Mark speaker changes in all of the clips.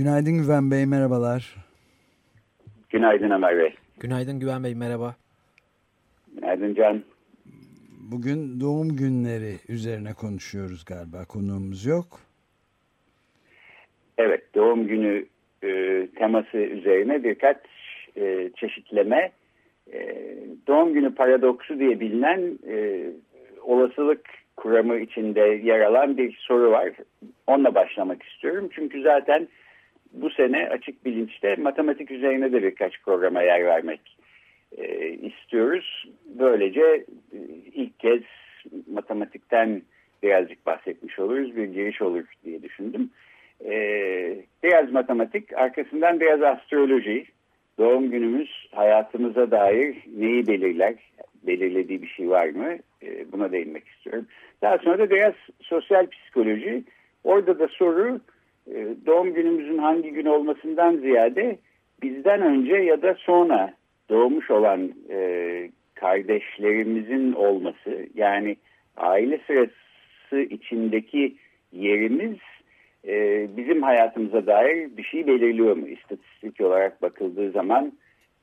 Speaker 1: Günaydın Güven Bey, merhabalar.
Speaker 2: Günaydın Ömer Bey.
Speaker 3: Günaydın Güven Bey, merhaba.
Speaker 2: Günaydın Can.
Speaker 1: Bugün doğum günleri üzerine konuşuyoruz galiba, konuğumuz yok.
Speaker 2: Evet, doğum günü e, teması üzerine birkaç e, çeşitleme ee, doğum günü paradoksu diye bilinen e, olasılık kuramı içinde yer alan bir soru var. Onunla başlamak istiyorum. Çünkü zaten bu sene açık bilinçte matematik üzerine de birkaç programa yer vermek e, istiyoruz. Böylece e, ilk kez matematikten birazcık bahsetmiş oluruz. Bir giriş olur diye düşündüm. E, biraz matematik, arkasından biraz astroloji, doğum günümüz hayatımıza dair neyi belirler? Belirlediği bir şey var mı? E, buna değinmek istiyorum. Daha sonra da biraz sosyal psikoloji. Orada da soru e, doğum günümüzün hangi gün olmasından ziyade bizden önce ya da sonra doğmuş olan e, kardeşlerimizin olması yani aile sırası içindeki yerimiz e, bizim hayatımıza dair bir şey belirliyor mu? İstatistik olarak bakıldığı zaman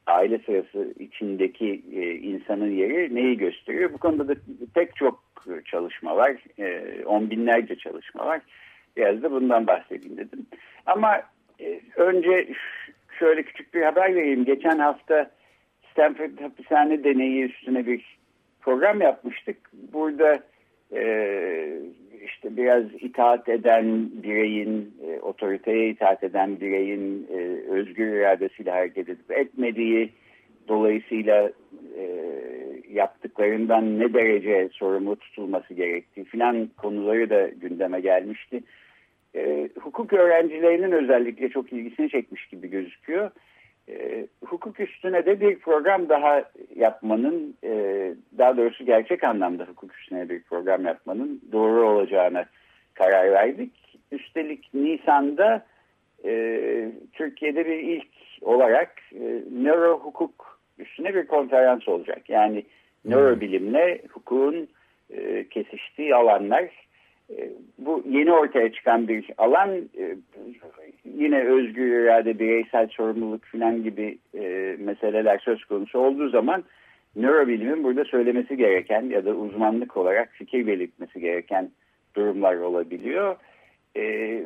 Speaker 2: aile sırası içindeki e, insanın yeri neyi gösteriyor? Bu konuda da pek çok çalışma var. E, on binlerce çalışma var. Biraz da bundan bahsedeyim dedim. Ama e, önce şöyle küçük bir haber vereyim. Geçen hafta Stanford hapishane deneyi üstüne bir program yapmıştık. Burada e, işte biraz itaat eden bireyin, e, otoriteye itaat eden bireyin özgür iradesiyle hareket edip etmediği dolayısıyla yaptıklarından ne derece sorumlu tutulması gerektiği filan konuları da gündeme gelmişti. E, hukuk öğrencilerinin özellikle çok ilgisini çekmiş gibi gözüküyor. E, hukuk üstüne de bir program daha yapmanın, e, daha doğrusu gerçek anlamda hukuk üstüne bir program yapmanın doğru olacağına karar verdik. Üstelik Nisan'da e, Türkiye'de bir ilk olarak e, nöro hukuk üstüne bir konferans olacak. Yani hmm. nörobilimle hukukun e, kesiştiği alanlar bu yeni ortaya çıkan bir alan e, yine özgür irade, bireysel sorumluluk falan gibi e, meseleler söz konusu olduğu zaman nörobilimin burada söylemesi gereken ya da uzmanlık olarak fikir belirtmesi gereken durumlar olabiliyor. E,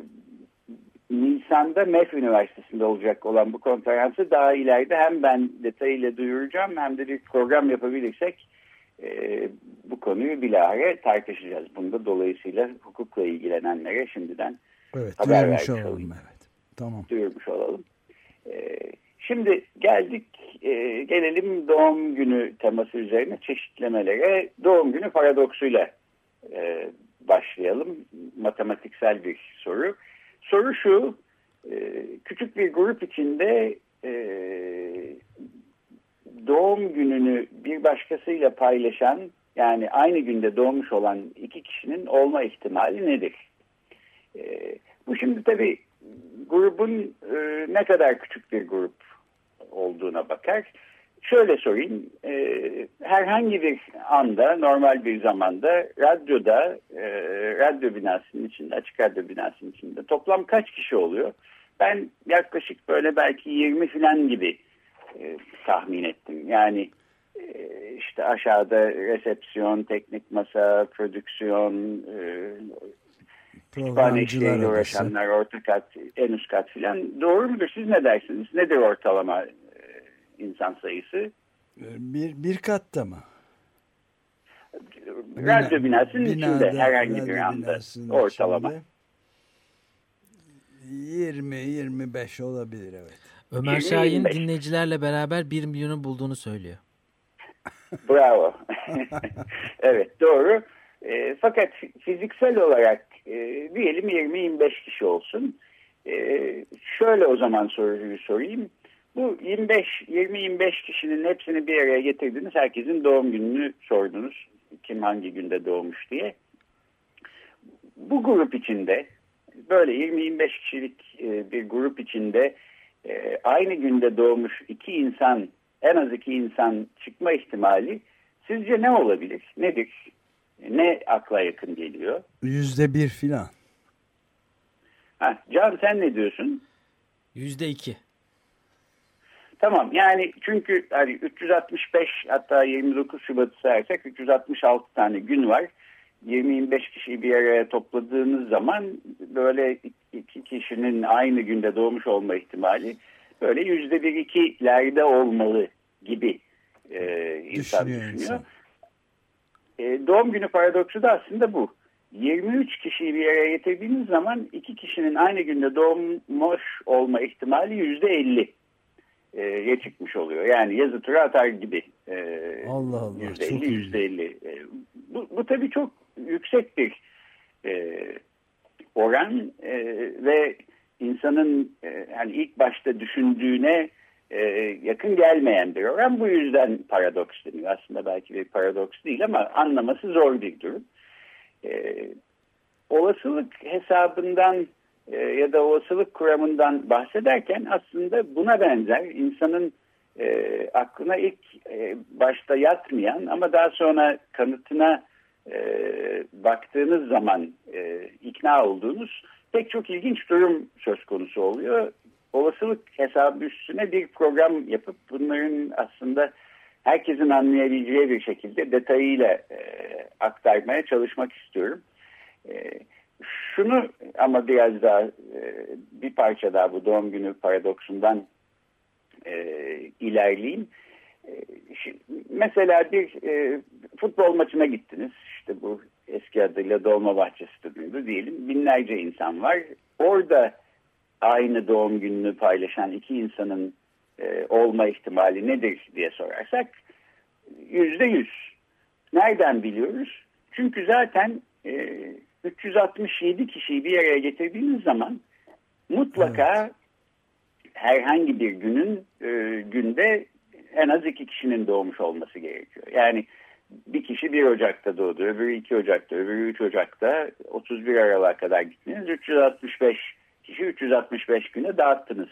Speaker 2: Nisan'da MEF Üniversitesi'nde olacak olan bu konferansı daha ileride hem ben detayıyla duyuracağım hem de bir program yapabilirsek e, bu konuyu bilahare tartışacağız. Bunda dolayısıyla hukukla ilgilenenlere şimdiden
Speaker 1: evet, haber vermiş olalım. olalım. Evet.
Speaker 2: Tamam. Duyurmuş olalım. E, şimdi geldik e, gelelim doğum günü teması üzerine çeşitlemelere. Doğum günü paradoksuyla e, başlayalım. Matematiksel bir soru. Soru şu, e, küçük bir grup içinde e, doğum gününü bir başkasıyla paylaşan yani aynı günde doğmuş olan iki kişinin olma ihtimali nedir? E, bu şimdi tabii grubun e, ne kadar küçük bir grup olduğuna bakar. Şöyle sorayım, e, herhangi bir anda, normal bir zamanda radyoda, e, radyo binasının içinde, açık radyo binasının içinde toplam kaç kişi oluyor? Ben yaklaşık böyle belki 20 falan gibi e, tahmin ettim. Yani e, işte aşağıda resepsiyon, teknik masa, prodüksiyon, e, kütüphane işleriyle uğraşanlar, orta kat, en üst kat filan. Doğru mudur? Siz ne dersiniz? Nedir ortalama e, insan sayısı?
Speaker 1: E, bir, bir katta mı?
Speaker 2: Radyo binasının binada, içinde herhangi bir anda ortalama.
Speaker 1: 20-25 olabilir evet.
Speaker 3: Ömer Şahin dinleyicilerle beraber 1 milyonu bulduğunu söylüyor.
Speaker 2: Bravo. evet doğru. E, fakat fiziksel olarak e, diyelim 20-25 kişi olsun. E, şöyle o zaman soruyu sorayım. Bu 25 20-25 kişinin hepsini bir araya getirdiniz. Herkesin doğum gününü sordunuz. Kim hangi günde doğmuş diye. Bu grup içinde böyle 20-25 kişilik e, bir grup içinde e, aynı günde doğmuş iki insan en az iki insan çıkma ihtimali sizce ne olabilir? Nedir? Ne akla yakın geliyor?
Speaker 1: Yüzde bir filan.
Speaker 2: Can sen ne diyorsun?
Speaker 3: Yüzde iki.
Speaker 2: Tamam yani çünkü hani 365 hatta 29 Şubat'ı sayarsak 366 tane gün var. 20-25 kişiyi bir araya topladığınız zaman böyle iki kişinin aynı günde doğmuş olma ihtimali böyle yüzde bir ikilerde olmalı gibi e, insan düşünüyor. Insan. E, doğum günü paradoksu da aslında bu. 23 kişiyi bir araya getirdiğiniz zaman iki kişinin aynı günde doğmuş olma ihtimali yüzde 50 ye çıkmış oluyor. Yani yazı tura atar gibi.
Speaker 1: E, Allah Allah.
Speaker 2: Yüzde 50, yüzde 50. E, bu, bu tabii çok yüksek bir e, oran e, ve insanın e, yani ilk başta düşündüğüne e, yakın gelmeyen bir oran. Bu yüzden paradoks deniyor. Aslında belki bir paradoks değil ama anlaması zor bir durum. E, olasılık hesabından e, ya da olasılık kuramından bahsederken aslında buna benzer insanın e, aklına ilk e, başta yatmayan ama daha sonra kanıtına e, baktığınız zaman e, ikna olduğunuz pek çok ilginç durum söz konusu oluyor. Olasılık hesabı üstüne bir program yapıp bunların aslında herkesin anlayabileceği bir şekilde detayıyla e, aktarmaya çalışmak istiyorum. E, şunu ama biraz daha e, bir parça daha bu doğum günü paradoksundan e, ilerleyeyim. Mesela bir e, futbol maçına gittiniz. İşte bu eski adıyla Dolmabahçe Stadyumu'nda diyelim. Binlerce insan var. Orada aynı doğum gününü paylaşan iki insanın e, olma ihtimali nedir diye sorarsak yüzde yüz. Nereden biliyoruz? Çünkü zaten e, 367 kişiyi bir araya getirdiğiniz zaman mutlaka evet. herhangi bir günün e, günde en az iki kişinin doğmuş olması gerekiyor. Yani bir kişi 1 Ocak'ta doğdu, öbürü 2 Ocak'ta, öbürü 3 Ocak'ta 31 Aralık'a kadar gittiniz. 365 kişi 365 güne dağıttınız.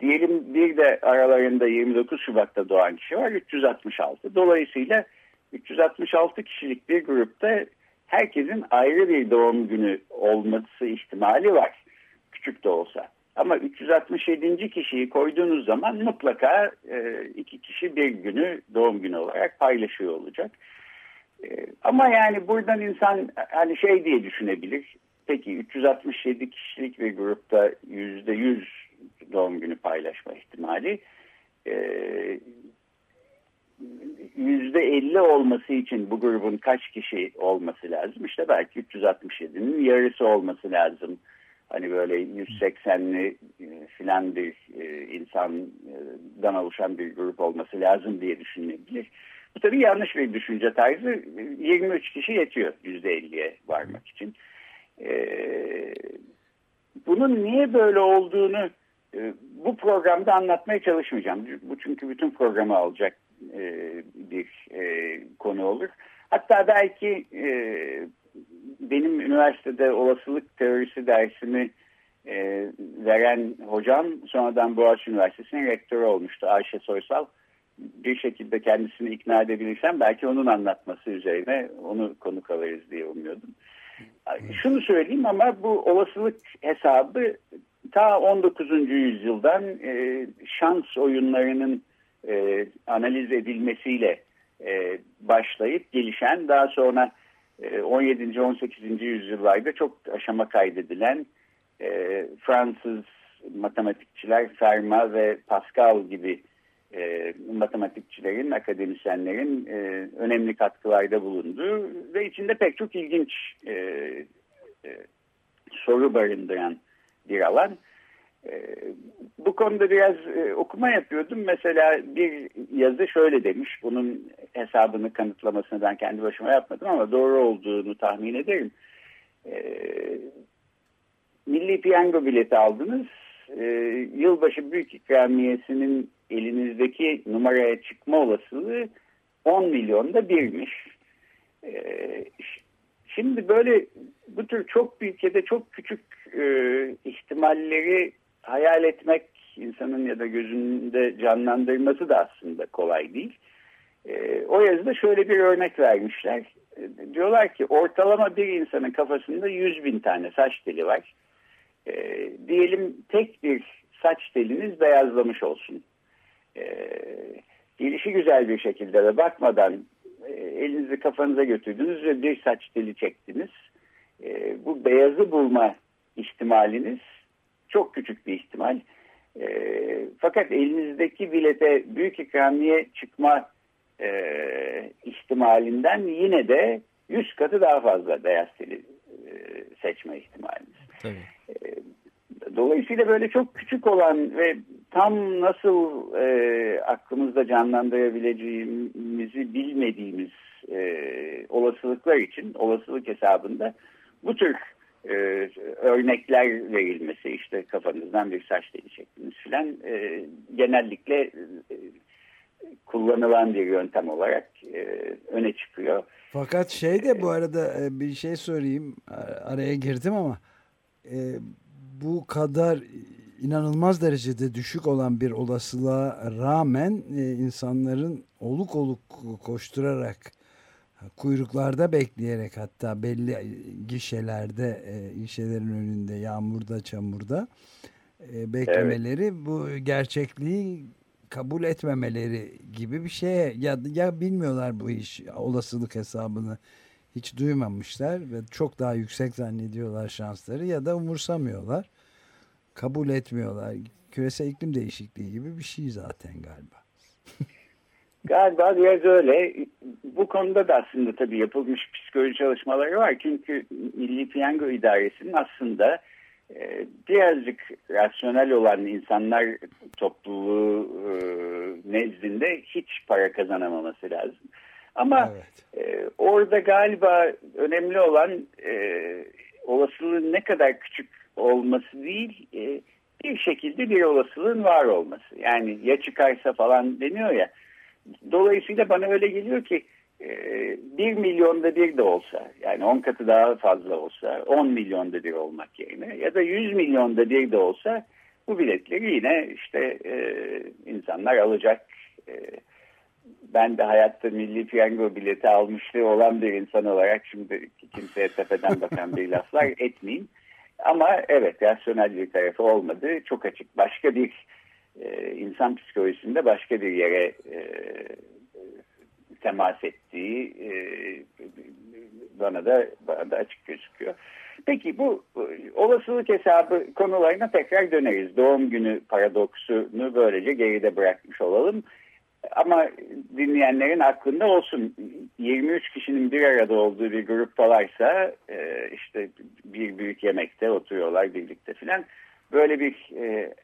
Speaker 2: Diyelim bir de aralarında 29 Şubat'ta doğan kişi var 366. Dolayısıyla 366 kişilik bir grupta herkesin ayrı bir doğum günü olması ihtimali var. Küçük de olsa. Ama 367. kişiyi koyduğunuz zaman mutlaka e, iki kişi bir günü doğum günü olarak paylaşıyor olacak. E, ama yani buradan insan hani şey diye düşünebilir. Peki 367 kişilik bir grupta %100 doğum günü paylaşma ihtimali e, %50 olması için bu grubun kaç kişi olması lazım? İşte belki 367'nin yarısı olması lazım hani böyle 180'li e, filan bir e, insandan oluşan bir grup olması lazım diye düşünülebilir. Bu tabii yanlış bir düşünce tarzı. 23 kişi yetiyor %50'ye varmak için. E, bunun niye böyle olduğunu bu programda anlatmaya çalışmayacağım. Bu çünkü bütün programı alacak bir konu olur. Hatta belki benim üniversitede olasılık teorisi dersimi e, veren hocam sonradan Boğaziçi Üniversitesi'nin rektörü olmuştu Ayşe Soysal. Bir şekilde kendisini ikna edebilirsem belki onun anlatması üzerine onu konuk alırız diye umuyordum. Şunu söyleyeyim ama bu olasılık hesabı ta 19. yüzyıldan e, şans oyunlarının e, analiz edilmesiyle e, başlayıp gelişen daha sonra 17. E, 18. yüzyıllarda çok aşama kaydedilen e, Fransız matematikçiler Fermat ve Pascal gibi e, matematikçilerin, akademisyenlerin e, önemli katkılarda bulunduğu ve içinde pek çok ilginç e, e, soru barındıran bir alan. E, bu konuda biraz e, okuma yapıyordum. Mesela bir yazı şöyle demiş. Bunun hesabını kanıtlamasını ben kendi başıma yapmadım ama doğru olduğunu tahmin ederim. E, milli piyango bileti aldınız. E, yılbaşı büyük ikramiyesinin elinizdeki numaraya çıkma olasılığı 10 milyonda birmiş. E, şimdi böyle bu tür çok büyük ya da çok küçük e, ihtimalleri hayal etmek insanın ya da gözünde canlandırması da aslında kolay değil. E, o yazıda şöyle bir örnek vermişler. E, diyorlar ki ortalama bir insanın kafasında 100 bin tane saç teli var. E, diyelim tek bir saç teliniz beyazlamış olsun. E, gelişi güzel bir şekilde ve bakmadan e, elinizi kafanıza götürdünüz ve bir saç teli çektiniz. E, bu beyazı bulma ihtimaliniz çok küçük bir ihtimal. E, fakat elinizdeki bilete büyük ikramiye çıkma e, ihtimalinden yine de 100 katı daha fazla beyaz teli e, seçme ihtimaliniz. Tabii. E, dolayısıyla böyle çok küçük olan ve tam nasıl e, aklımızda canlandırabileceğimizi bilmediğimiz e, olasılıklar için olasılık hesabında bu tür e, örnekler verilmesi işte kafanızdan bir saç teli çektiniz filan e, genellikle e, kullanılan bir yöntem olarak e, öne çıkıyor.
Speaker 1: Fakat şey de bu arada e, bir şey sorayım araya girdim ama e, bu kadar inanılmaz derecede düşük olan bir olasılığa rağmen e, insanların oluk oluk koşturarak kuyruklarda bekleyerek hatta belli gişelerde e, gişelerin önünde yağmurda çamurda e, beklemeleri evet. bu gerçekliği kabul etmemeleri gibi bir şeye ya, ya bilmiyorlar bu iş olasılık hesabını hiç duymamışlar ve çok daha yüksek zannediyorlar şansları ya da umursamıyorlar kabul etmiyorlar küresel iklim değişikliği gibi bir şey zaten galiba.
Speaker 2: Galiba biraz öyle. Bu konuda da aslında tabii yapılmış psikoloji çalışmaları var. Çünkü Milli Piyango İdaresi'nin aslında birazcık rasyonel olan insanlar topluluğu e, nezdinde hiç para kazanamaması lazım. Ama evet. e, orada galiba önemli olan e, olasılığın ne kadar küçük olması değil, e, bir şekilde bir olasılığın var olması. Yani ya çıkarsa falan deniyor ya. Dolayısıyla bana öyle geliyor ki e, bir milyonda bir de olsa yani on katı daha fazla olsa on milyonda bir olmak yerine ya da yüz milyonda bir de olsa bu biletleri yine işte e, insanlar alacak. E, ben de hayatta milli piyango bileti almışlığı olan bir insan olarak şimdi kimseye tepeden bakan bir laflar etmeyeyim. Ama evet rasyonel bir tarafı olmadı. Çok açık. Başka bir e, insan psikolojisinde başka bir yere e, temas ettiği e, bana da bana da açık gözüküyor. Peki bu olasılık hesabı konularına tekrar döneriz. Doğum günü paradoksunu böylece geride bırakmış olalım. Ama dinleyenlerin aklında olsun 23 kişinin bir arada olduğu bir gruptalarsa e, işte bir büyük yemekte oturuyorlar birlikte filan. Böyle bir e,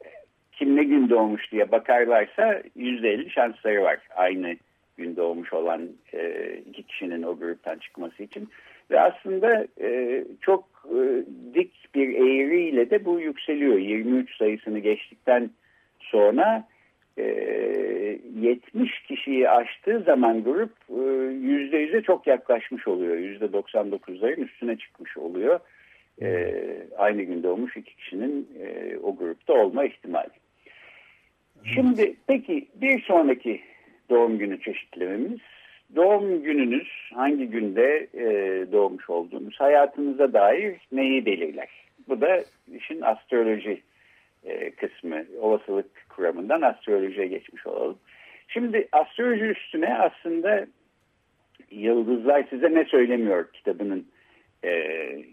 Speaker 2: kim ne gün doğmuş diye bakarlarsa %50 şansları var aynı gün doğmuş olan e, iki kişinin o gruptan çıkması için. Ve aslında e, çok e, dik bir eğriyle de bu yükseliyor. 23 sayısını geçtikten sonra e, 70 kişiyi aştığı zaman grup e, %100'e çok yaklaşmış oluyor. %99'ların üstüne çıkmış oluyor. E, aynı gün doğmuş iki kişinin e, o grupta olma ihtimali. Şimdi peki bir sonraki doğum günü çeşitlememiz doğum gününüz hangi günde e, doğmuş olduğunuz hayatınıza dair neyi belirler? Bu da işin astroloji e, kısmı olasılık kuramından astrolojiye geçmiş olalım. Şimdi astroloji üstüne aslında Yıldızlar Size Ne Söylemiyor kitabının e,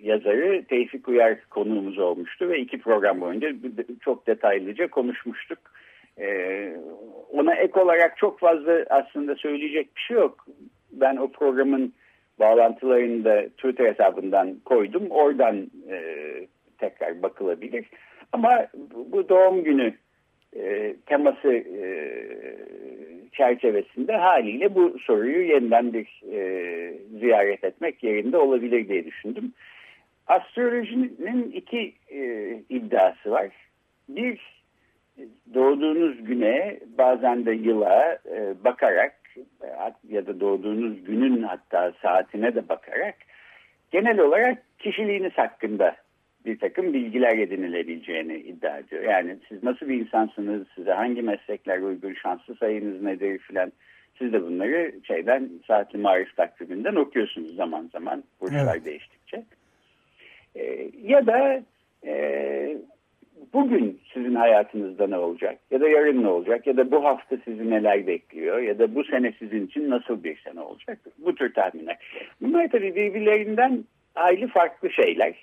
Speaker 2: yazarı Tevfik Uyar konuğumuz olmuştu ve iki program boyunca çok detaylıca konuşmuştuk. Ee, ona ek olarak çok fazla aslında söyleyecek bir şey yok. Ben o programın bağlantılarını da Twitter hesabından koydum. Oradan e, tekrar bakılabilir. Ama bu doğum günü e, teması e, çerçevesinde haliyle bu soruyu yeniden bir e, ziyaret etmek yerinde olabilir diye düşündüm. astrolojinin iki e, iddiası var. Bir, doğduğunuz güne bazen de yıla e, bakarak ya da doğduğunuz günün hatta saatine de bakarak genel olarak kişiliğiniz hakkında bir takım bilgiler edinilebileceğini iddia ediyor. Yani siz nasıl bir insansınız, size hangi meslekler uygun, şanslı sayınız nedir filan. Siz de bunları şeyden saatli marif takviminden okuyorsunuz zaman zaman burçlar evet. değiştikçe. Ee, ya da e, bugün sizin hayatınızda ne olacak ya da yarın ne olacak ya da bu hafta sizi neler bekliyor ya da bu sene sizin için nasıl bir sene olacak bu tür tahminler. Bunlar tabii birbirlerinden ayrı farklı şeyler.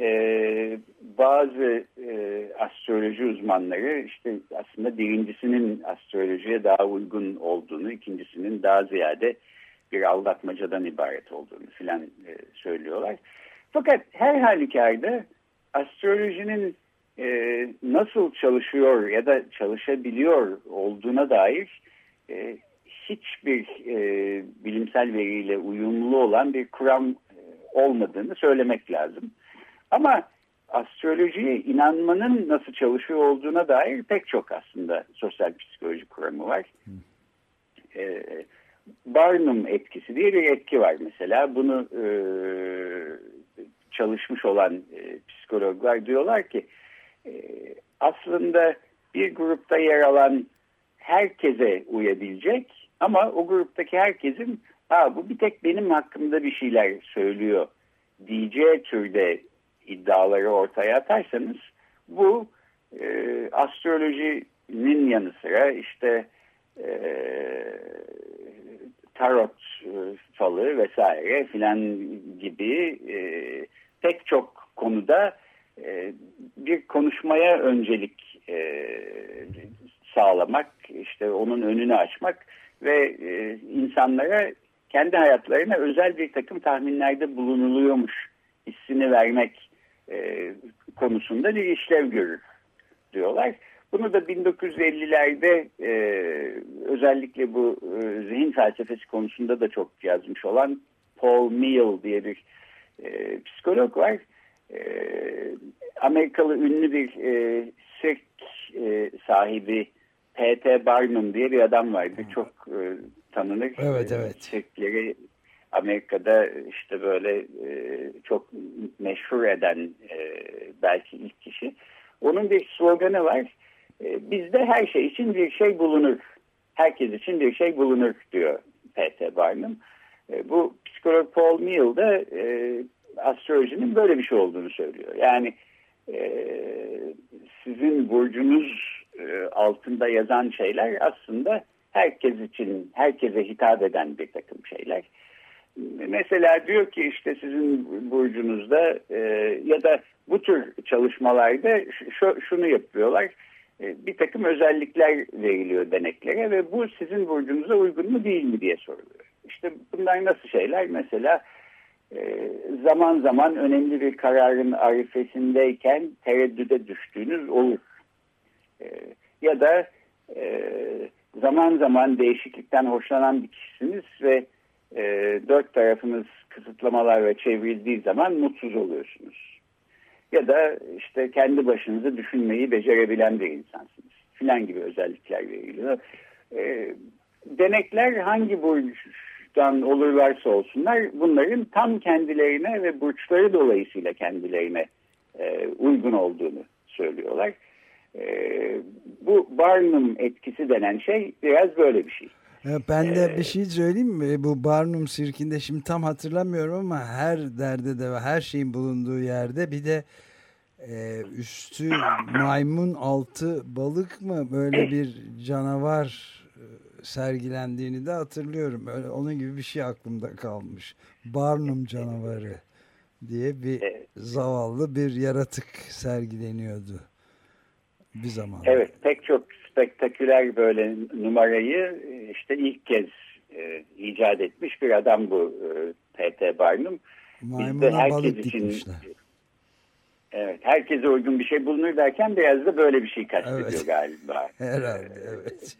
Speaker 2: Ee, bazı e, astroloji uzmanları işte aslında birincisinin astrolojiye daha uygun olduğunu, ikincisinin daha ziyade bir aldatmacadan ibaret olduğunu filan e, söylüyorlar. Fakat her halükarda astrolojinin e, nasıl çalışıyor ya da çalışabiliyor olduğuna dair e, hiçbir e, bilimsel veriyle uyumlu olan bir kuram e, olmadığını söylemek lazım. Ama astrolojiye inanmanın nasıl çalışıyor olduğuna dair pek çok aslında sosyal psikoloji kuramı var. E, Barnum etkisi diye bir etki var mesela. Bunu e, çalışmış olan e, psikologlar diyorlar ki aslında bir grupta yer alan herkese uyabilecek ama o gruptaki herkesin Aa, bu bir tek benim hakkımda bir şeyler söylüyor diyeceği türde iddiaları ortaya atarsanız bu e, astrolojinin yanı sıra işte e, tarot e, falı vesaire filan gibi e, pek çok konuda e, bir konuşmaya öncelik e, sağlamak, işte onun önünü açmak ve e, insanlara kendi hayatlarına özel bir takım tahminlerde bulunuluyormuş hissini vermek e, konusunda bir işlev görür diyorlar. Bunu da 1950'lerde e, özellikle bu e, zihin felsefesi konusunda da çok yazmış olan Paul Meehl diye bir e, psikolog var. E, Amerikalı ünlü bir e, sirk e, sahibi P.T. Barnum diye bir adam vardı. Çok e, tanınır.
Speaker 1: Evet, evet.
Speaker 2: Sirkleri Amerika'da işte böyle e, çok meşhur eden e, belki ilk kişi. Onun bir sloganı var. E, bizde her şey için bir şey bulunur. Herkes için bir şey bulunur diyor P.T. Barnum. E, bu psikolog Paul Meehl de e, astrolojinin böyle bir şey olduğunu söylüyor. Yani e, sizin burcunuz e, altında yazan şeyler aslında herkes için, herkese hitap eden bir takım şeyler. Mesela diyor ki işte sizin burcunuzda e, ya da bu tür çalışmalarda şu, şunu yapıyorlar. E, bir takım özellikler veriliyor deneklere ve bu sizin burcunuza uygun mu değil mi diye soruluyor. İşte bunlar nasıl şeyler? Mesela zaman zaman önemli bir kararın arifesindeyken tereddüde düştüğünüz olur. E, ya da e, zaman zaman değişiklikten hoşlanan bir kişisiniz ve e, dört tarafınız kısıtlamalarla çevrildiği zaman mutsuz oluyorsunuz. Ya da işte kendi başınıza düşünmeyi becerebilen bir insansınız filan gibi özellikler veriliyor. E, denekler hangi burçtan olurlarsa olsunlar bunların tam kendilerine ve burçları dolayısıyla kendilerine e, uygun olduğunu söylüyorlar. E, bu Barnum etkisi denen şey biraz böyle bir şey.
Speaker 1: Ben de bir şey söyleyeyim mi? Bu Barnum sirkinde şimdi tam hatırlamıyorum ama her derde de her şeyin bulunduğu yerde bir de e, üstü maymun altı balık mı böyle bir canavar e, sergilendiğini de hatırlıyorum. Öyle, onun gibi bir şey aklımda kalmış. Barnum canavarı diye bir zavallı bir yaratık sergileniyordu bir zaman.
Speaker 2: Evet pek çok spektaküler böyle numarayı işte ilk kez e, icat etmiş bir adam bu e, P.T. Barnum.
Speaker 1: Maymuna herkes için
Speaker 2: Evet, herkese uygun bir şey bulunur derken biraz da böyle bir şey kastediyor evet. galiba.
Speaker 1: Herhalde, evet.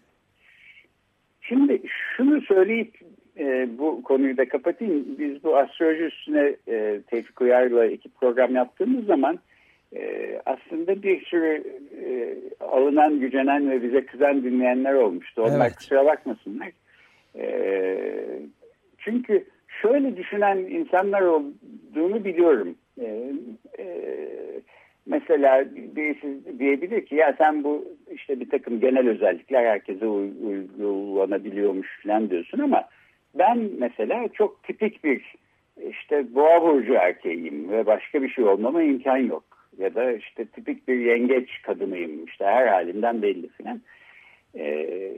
Speaker 2: Şimdi şunu söyleyip e, bu konuyu da kapatayım. Biz bu astroloji üstüne e, Tevfik Uyar'la iki program yaptığımız zaman e, aslında bir sürü e, alınan, gücenen ve bize kızan dinleyenler olmuştu. Onlar
Speaker 1: Evet.
Speaker 2: kusura bakmasınlar. E, çünkü şöyle düşünen insanlar olduğunu biliyorum. E, e, mesela birisi diyebilir ki ya sen bu işte bir takım genel özellikler herkese uy- uygulanabiliyormuş falan diyorsun ama ben mesela çok tipik bir işte boğa burcu erkeğiyim ve başka bir şey olmama imkan yok. Ya da işte tipik bir yengeç kadınıyım işte her halimden belli filan. Ee,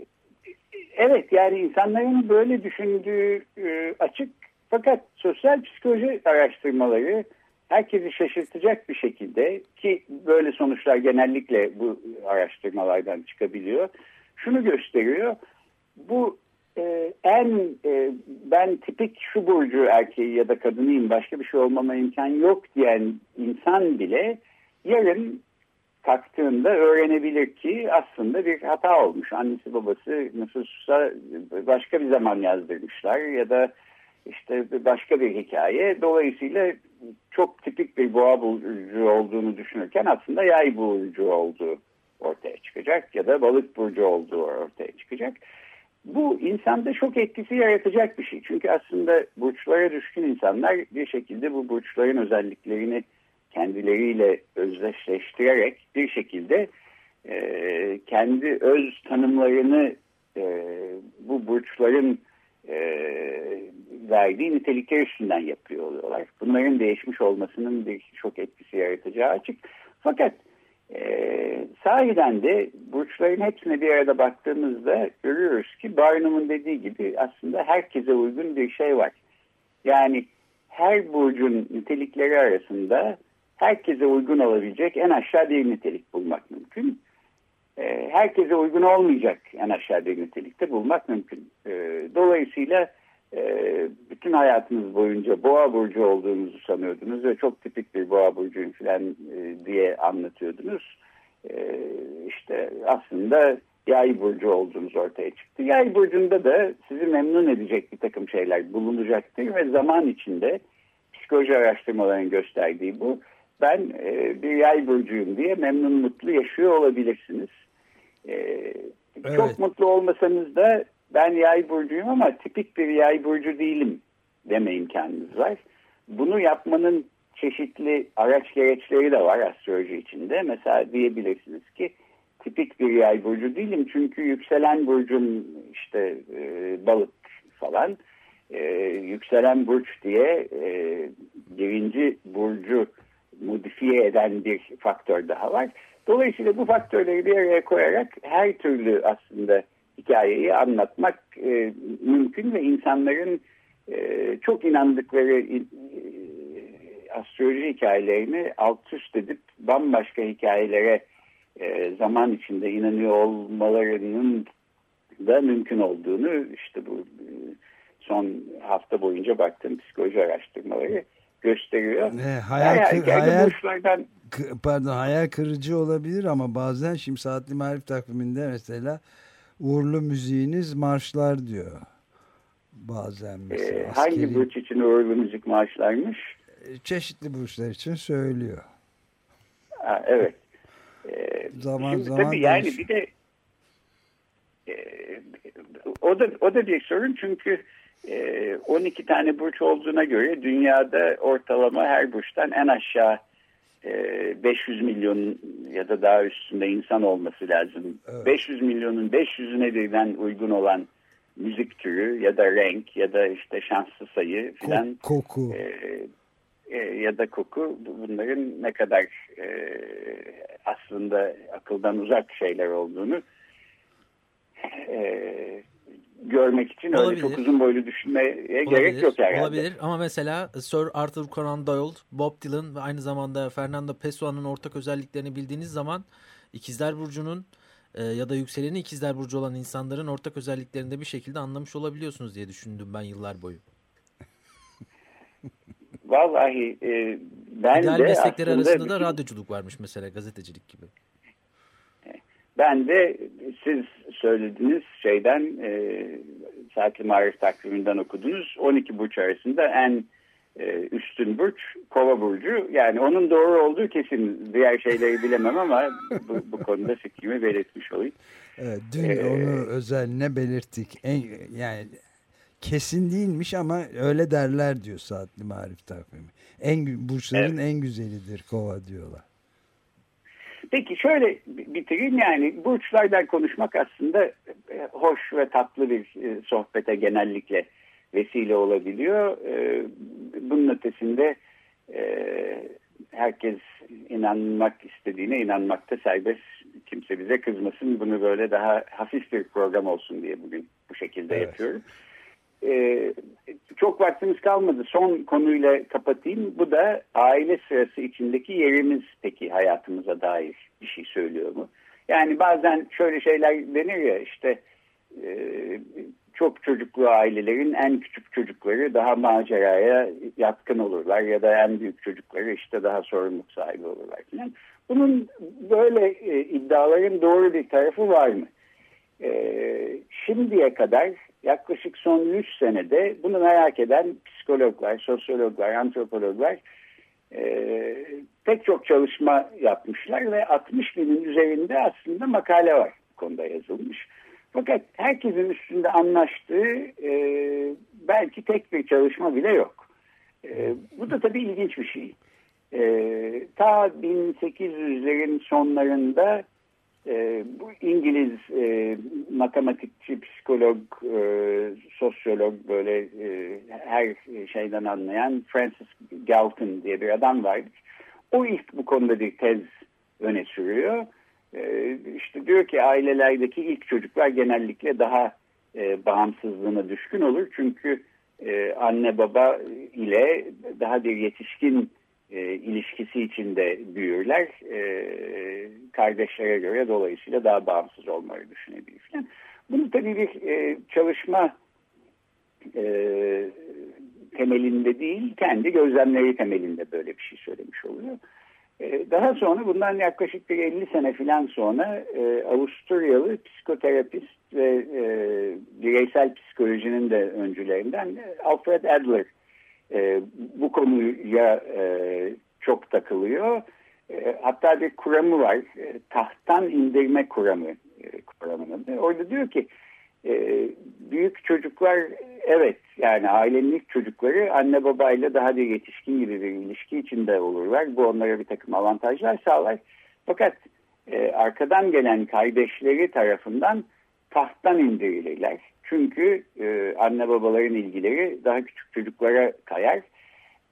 Speaker 2: evet yani insanların böyle düşündüğü e, açık fakat sosyal psikoloji araştırmaları herkesi şaşırtacak bir şekilde ki böyle sonuçlar genellikle bu araştırmalardan çıkabiliyor. Şunu gösteriyor. Bu e, en e, ben tipik şu burcu erkeği ya da kadınıyım başka bir şey olmama imkan yok diyen insan bile yarın kalktığında öğrenebilir ki aslında bir hata olmuş. Annesi babası nüfusa başka bir zaman yazdırmışlar ya da işte başka bir hikaye. Dolayısıyla çok tipik bir boğa burcu olduğunu düşünürken aslında yay burcu olduğu ortaya çıkacak ya da balık burcu olduğu ortaya çıkacak. Bu insanda çok etkisi yaratacak bir şey. Çünkü aslında burçlara düşkün insanlar bir şekilde bu burçların özelliklerini kendileriyle özdeşleştirerek bir şekilde e, kendi öz tanımlarını e, bu burçların e, verdiği nitelikler üstünden yapıyor oluyorlar. Bunların değişmiş olmasının bir çok etkisi yaratacağı açık. Fakat e, sahiden de burçların hepsine bir arada baktığımızda görüyoruz ki Barnum'un dediği gibi aslında herkese uygun bir şey var. Yani her burcun nitelikleri arasında herkese uygun olabilecek en aşağı bir nitelik bulmak mümkün. E, herkese uygun olmayacak en aşağı nitelikte bulmak mümkün. E, dolayısıyla e, bütün hayatınız boyunca boğa burcu olduğunuzu sanıyordunuz ve çok tipik bir boğa burcuyum falan diye anlatıyordunuz. E, işte aslında yay burcu olduğunuz ortaya çıktı. Yay burcunda da sizi memnun edecek bir takım şeyler bulunacaktır ve zaman içinde psikoloji araştırmalarının gösterdiği bu. Ben e, bir yay burcuyum diye memnun mutlu yaşıyor olabilirsiniz. E,
Speaker 1: Evet.
Speaker 2: Çok mutlu olmasanız da ben yay burcuyum ama tipik bir yay burcu değilim deme imkanınız var. Bunu yapmanın çeşitli araç gereçleri de var astroloji içinde. Mesela diyebilirsiniz ki tipik bir yay burcu değilim çünkü yükselen burcum işte e, balık falan. E, yükselen burç diye e, birinci burcu modifiye eden bir faktör daha var. Dolayısıyla bu faktörleri bir araya koyarak her türlü aslında hikayeyi anlatmak e, mümkün ve insanların e, çok inandıkları e, astroloji hikayelerini alt üst edip bambaşka hikayelere e, zaman içinde inanıyor olmalarının da mümkün olduğunu işte bu e, son hafta boyunca baktığım psikoloji araştırmaları gösteriyor.
Speaker 1: E, hayal, kır-
Speaker 2: hikayede
Speaker 1: hayal,
Speaker 2: burçlardan
Speaker 1: pardon hayal kırıcı olabilir ama bazen şimdi saatli marif takviminde mesela uğurlu müziğiniz marşlar diyor. Bazen mesela
Speaker 2: e, hangi
Speaker 1: askeri-
Speaker 2: burç için uğurlu müzik maaşlarmış?
Speaker 1: e, çeşitli burçlar için söylüyor.
Speaker 2: Ha, evet. E,
Speaker 1: Zaman
Speaker 2: şimdi
Speaker 1: zaman
Speaker 2: tabii yani bir de e, o da o da bir sorun çünkü 12 tane burç olduğuna göre dünyada ortalama her burçtan en aşağı e, 500 milyon ya da daha üstünde insan olması lazım.
Speaker 1: Evet.
Speaker 2: 500 milyonun 500'üne birden uygun olan müzik türü ya da renk ya da işte şanslı sayı filan
Speaker 1: koku.
Speaker 2: e, e, ya da koku bu- bunların ne kadar e, aslında akıldan uzak şeyler olduğunu e, görmek için öyle
Speaker 3: Olabilir.
Speaker 2: çok uzun boylu düşünmeye gerek
Speaker 3: Olabilir,
Speaker 2: yok herhalde.
Speaker 3: olabilir ama mesela Sir Arthur Conan Doyle, Bob Dylan ve aynı zamanda Fernando Pessoa'nın ortak özelliklerini bildiğiniz zaman İkizler Burcu'nun e, ya da yükseleni İkizler Burcu olan insanların ortak özelliklerini de bir şekilde anlamış olabiliyorsunuz diye düşündüm ben yıllar boyu.
Speaker 2: Vallahi e, ben
Speaker 3: İdeal
Speaker 2: de
Speaker 3: meslekleri
Speaker 2: aslında
Speaker 3: arasında da radyoculuk varmış mesela gazetecilik gibi.
Speaker 2: Ben de siz söylediğiniz şeyden e, saatli marif takviminden okudunuz. 12 burç arasında en e, üstün burç kova burcu. Yani onun doğru olduğu kesin. Diğer şeyleri bilemem ama bu, bu konuda fikrimi belirtmiş olayım.
Speaker 1: Evet, dün ee, onu özeline belirttik. En, yani kesin değilmiş ama öyle derler diyor saatli marif takvimi. En burçların evet. en güzelidir kova diyorlar.
Speaker 2: Peki şöyle bitireyim yani burçlardan konuşmak aslında e, hoş ve tatlı bir e, sohbete genellikle vesile olabiliyor. E, bunun ötesinde herkes inanmak istediğine inanmakta serbest. Kimse bize kızmasın. Bunu böyle daha hafif bir program olsun diye bugün bu şekilde evet. yapıyorum. Ee, çok vaktimiz kalmadı. Son konuyla kapatayım. Bu da aile sırası içindeki yerimiz peki hayatımıza dair bir şey söylüyor mu? Yani bazen şöyle şeyler denir ya işte e, çok çocuklu ailelerin en küçük çocukları daha maceraya yatkın olurlar ya da en büyük çocukları işte daha sorumluluk sahibi olurlar falan. Bunun böyle e, iddiaların doğru bir tarafı var mı? E, şimdiye kadar yaklaşık son 100 senede bunu merak eden psikologlar, sosyologlar, antropologlar e, pek çok çalışma yapmışlar ve 60 binin üzerinde aslında makale var bu konuda yazılmış. Fakat herkesin üstünde anlaştığı e, belki tek bir çalışma bile yok. E, bu da tabii ilginç bir şey. E, ta 1800'lerin sonlarında e, bu İngiliz e, matematikçi, psikolog, e, sosyolog böyle e, her şeyden anlayan Francis Galton diye bir adam vardı. O ilk bu konuda bir tez öne sürüyor. E, işte diyor ki ailelerdeki ilk çocuklar genellikle daha e, bağımsızlığına düşkün olur. Çünkü e, anne baba ile daha bir yetişkin e, ilişkisi içinde büyürler. E, kardeşlere göre dolayısıyla daha bağımsız olmayı düşünebilir falan. Bunu tabii bir e, çalışma e, temelinde değil, kendi gözlemleri temelinde böyle bir şey söylemiş oluyor. E, daha sonra bundan yaklaşık bir 50 sene falan sonra e, Avusturyalı psikoterapist ve e, bireysel psikolojinin de öncülerinden e, Alfred Adler e, bu konuya e, çok takılıyor. E, hatta bir kuramı var. E, tahttan indirme kuramı. E, kuramının. Orada diyor ki e, büyük çocuklar evet yani ailenin ilk çocukları anne babayla daha bir yetişkin gibi bir ilişki içinde olurlar. Bu onlara bir takım avantajlar sağlar. Fakat e, arkadan gelen kardeşleri tarafından tahttan indirilirler. Çünkü e, anne babaların ilgileri daha küçük çocuklara kayar.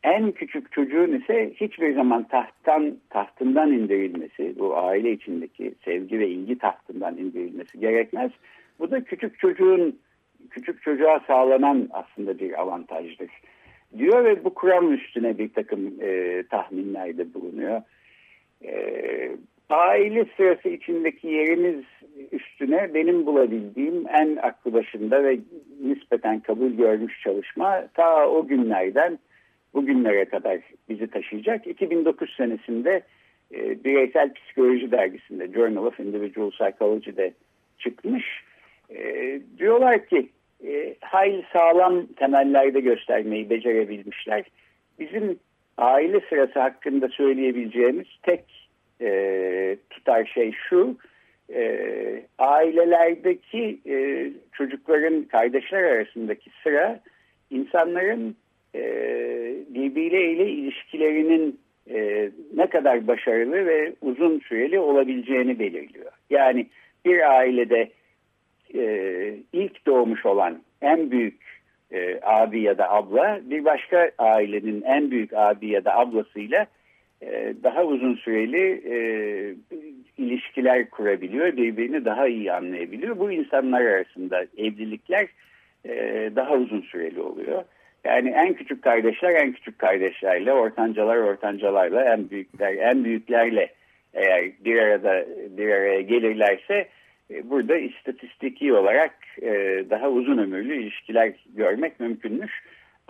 Speaker 2: En küçük çocuğun ise hiçbir zaman tahttan tahtından indirilmesi, bu aile içindeki sevgi ve ilgi tahtından indirilmesi gerekmez. Bu da küçük çocuğun küçük çocuğa sağlanan aslında bir avantajdır diyor ve bu kuram üstüne bir takım e, tahminlerde bulunuyor. E, aile sırası içindeki yerimiz üstüne benim bulabildiğim en aklı başında ve nispeten kabul görmüş çalışma ta o günlerden bugünlere kadar bizi taşıyacak. 2009 senesinde e, Bireysel Psikoloji dergisinde Journal of Individual Psychology'de çıkmış. E, diyorlar ki e, hayli sağlam temellerde göstermeyi becerebilmişler. Bizim aile sırası hakkında söyleyebileceğimiz tek e, tutar şey şu, e, ailelerdeki e, çocukların kardeşler arasındaki sıra insanların e, birbirleriyle ilişkilerinin e, ne kadar başarılı ve uzun süreli olabileceğini belirliyor. Yani bir ailede e, ilk doğmuş olan en büyük e, abi ya da abla bir başka ailenin en büyük abi ya da ablasıyla daha uzun süreli e, ilişkiler kurabiliyor, birbirini daha iyi anlayabiliyor. Bu insanlar arasında evlilikler e, daha uzun süreli oluyor. Yani en küçük kardeşler en küçük kardeşlerle, ortancalar ortancalarla, en büyükler en büyüklerle eğer bir arada bir araya gelirlerse e, burada istatistiki olarak e, daha uzun ömürlü ilişkiler görmek mümkünmüş.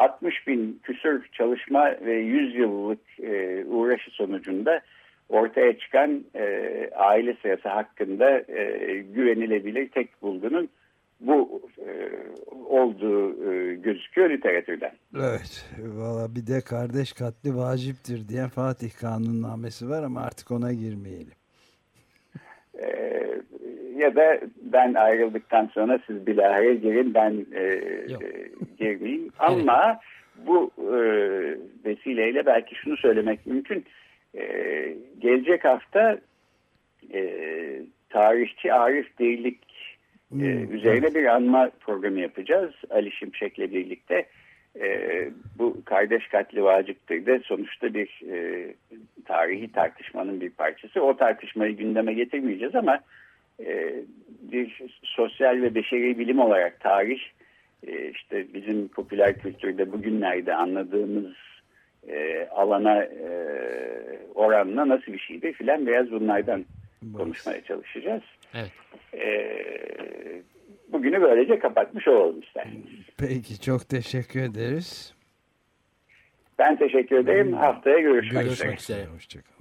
Speaker 2: 60 bin küsur çalışma ve 100 yıllık e, uğraşı sonucunda ortaya çıkan e, aile sırası hakkında e, güvenilebilir tek bulgunun bu e, olduğu e, gözüküyor literatürden.
Speaker 1: Evet. Valla bir de kardeş katli vaciptir diyen Fatih kanunnamesi var ama artık ona girmeyelim.
Speaker 2: E, ya da ben ayrıldıktan sonra siz bilahare girin ben e, e, girmeyeyim. Ama bu e, vesileyle belki şunu söylemek mümkün. E, gelecek hafta e, tarihçi Arif Değirlik e, hmm, üzerine bir anma programı yapacağız. Ali Şimşek'le birlikte. E, bu kardeş katli vaciptir de sonuçta bir e, tarihi tartışmanın bir parçası. O tartışmayı gündeme getirmeyeceğiz ama e, bir sosyal ve beşeri bilim olarak tarih e, işte bizim popüler kültürde bugünlerde anladığımız e, alana e, oranla nasıl bir şeydi filan biraz bunlardan konuşmaya çalışacağız. Evet. E, bugünü böylece kapatmış olalım isterseniz.
Speaker 1: Peki çok teşekkür ederiz.
Speaker 2: Ben teşekkür ederim. Haftaya görüşmek,
Speaker 3: görüşmek üzere. üzere. Hoşçakalın.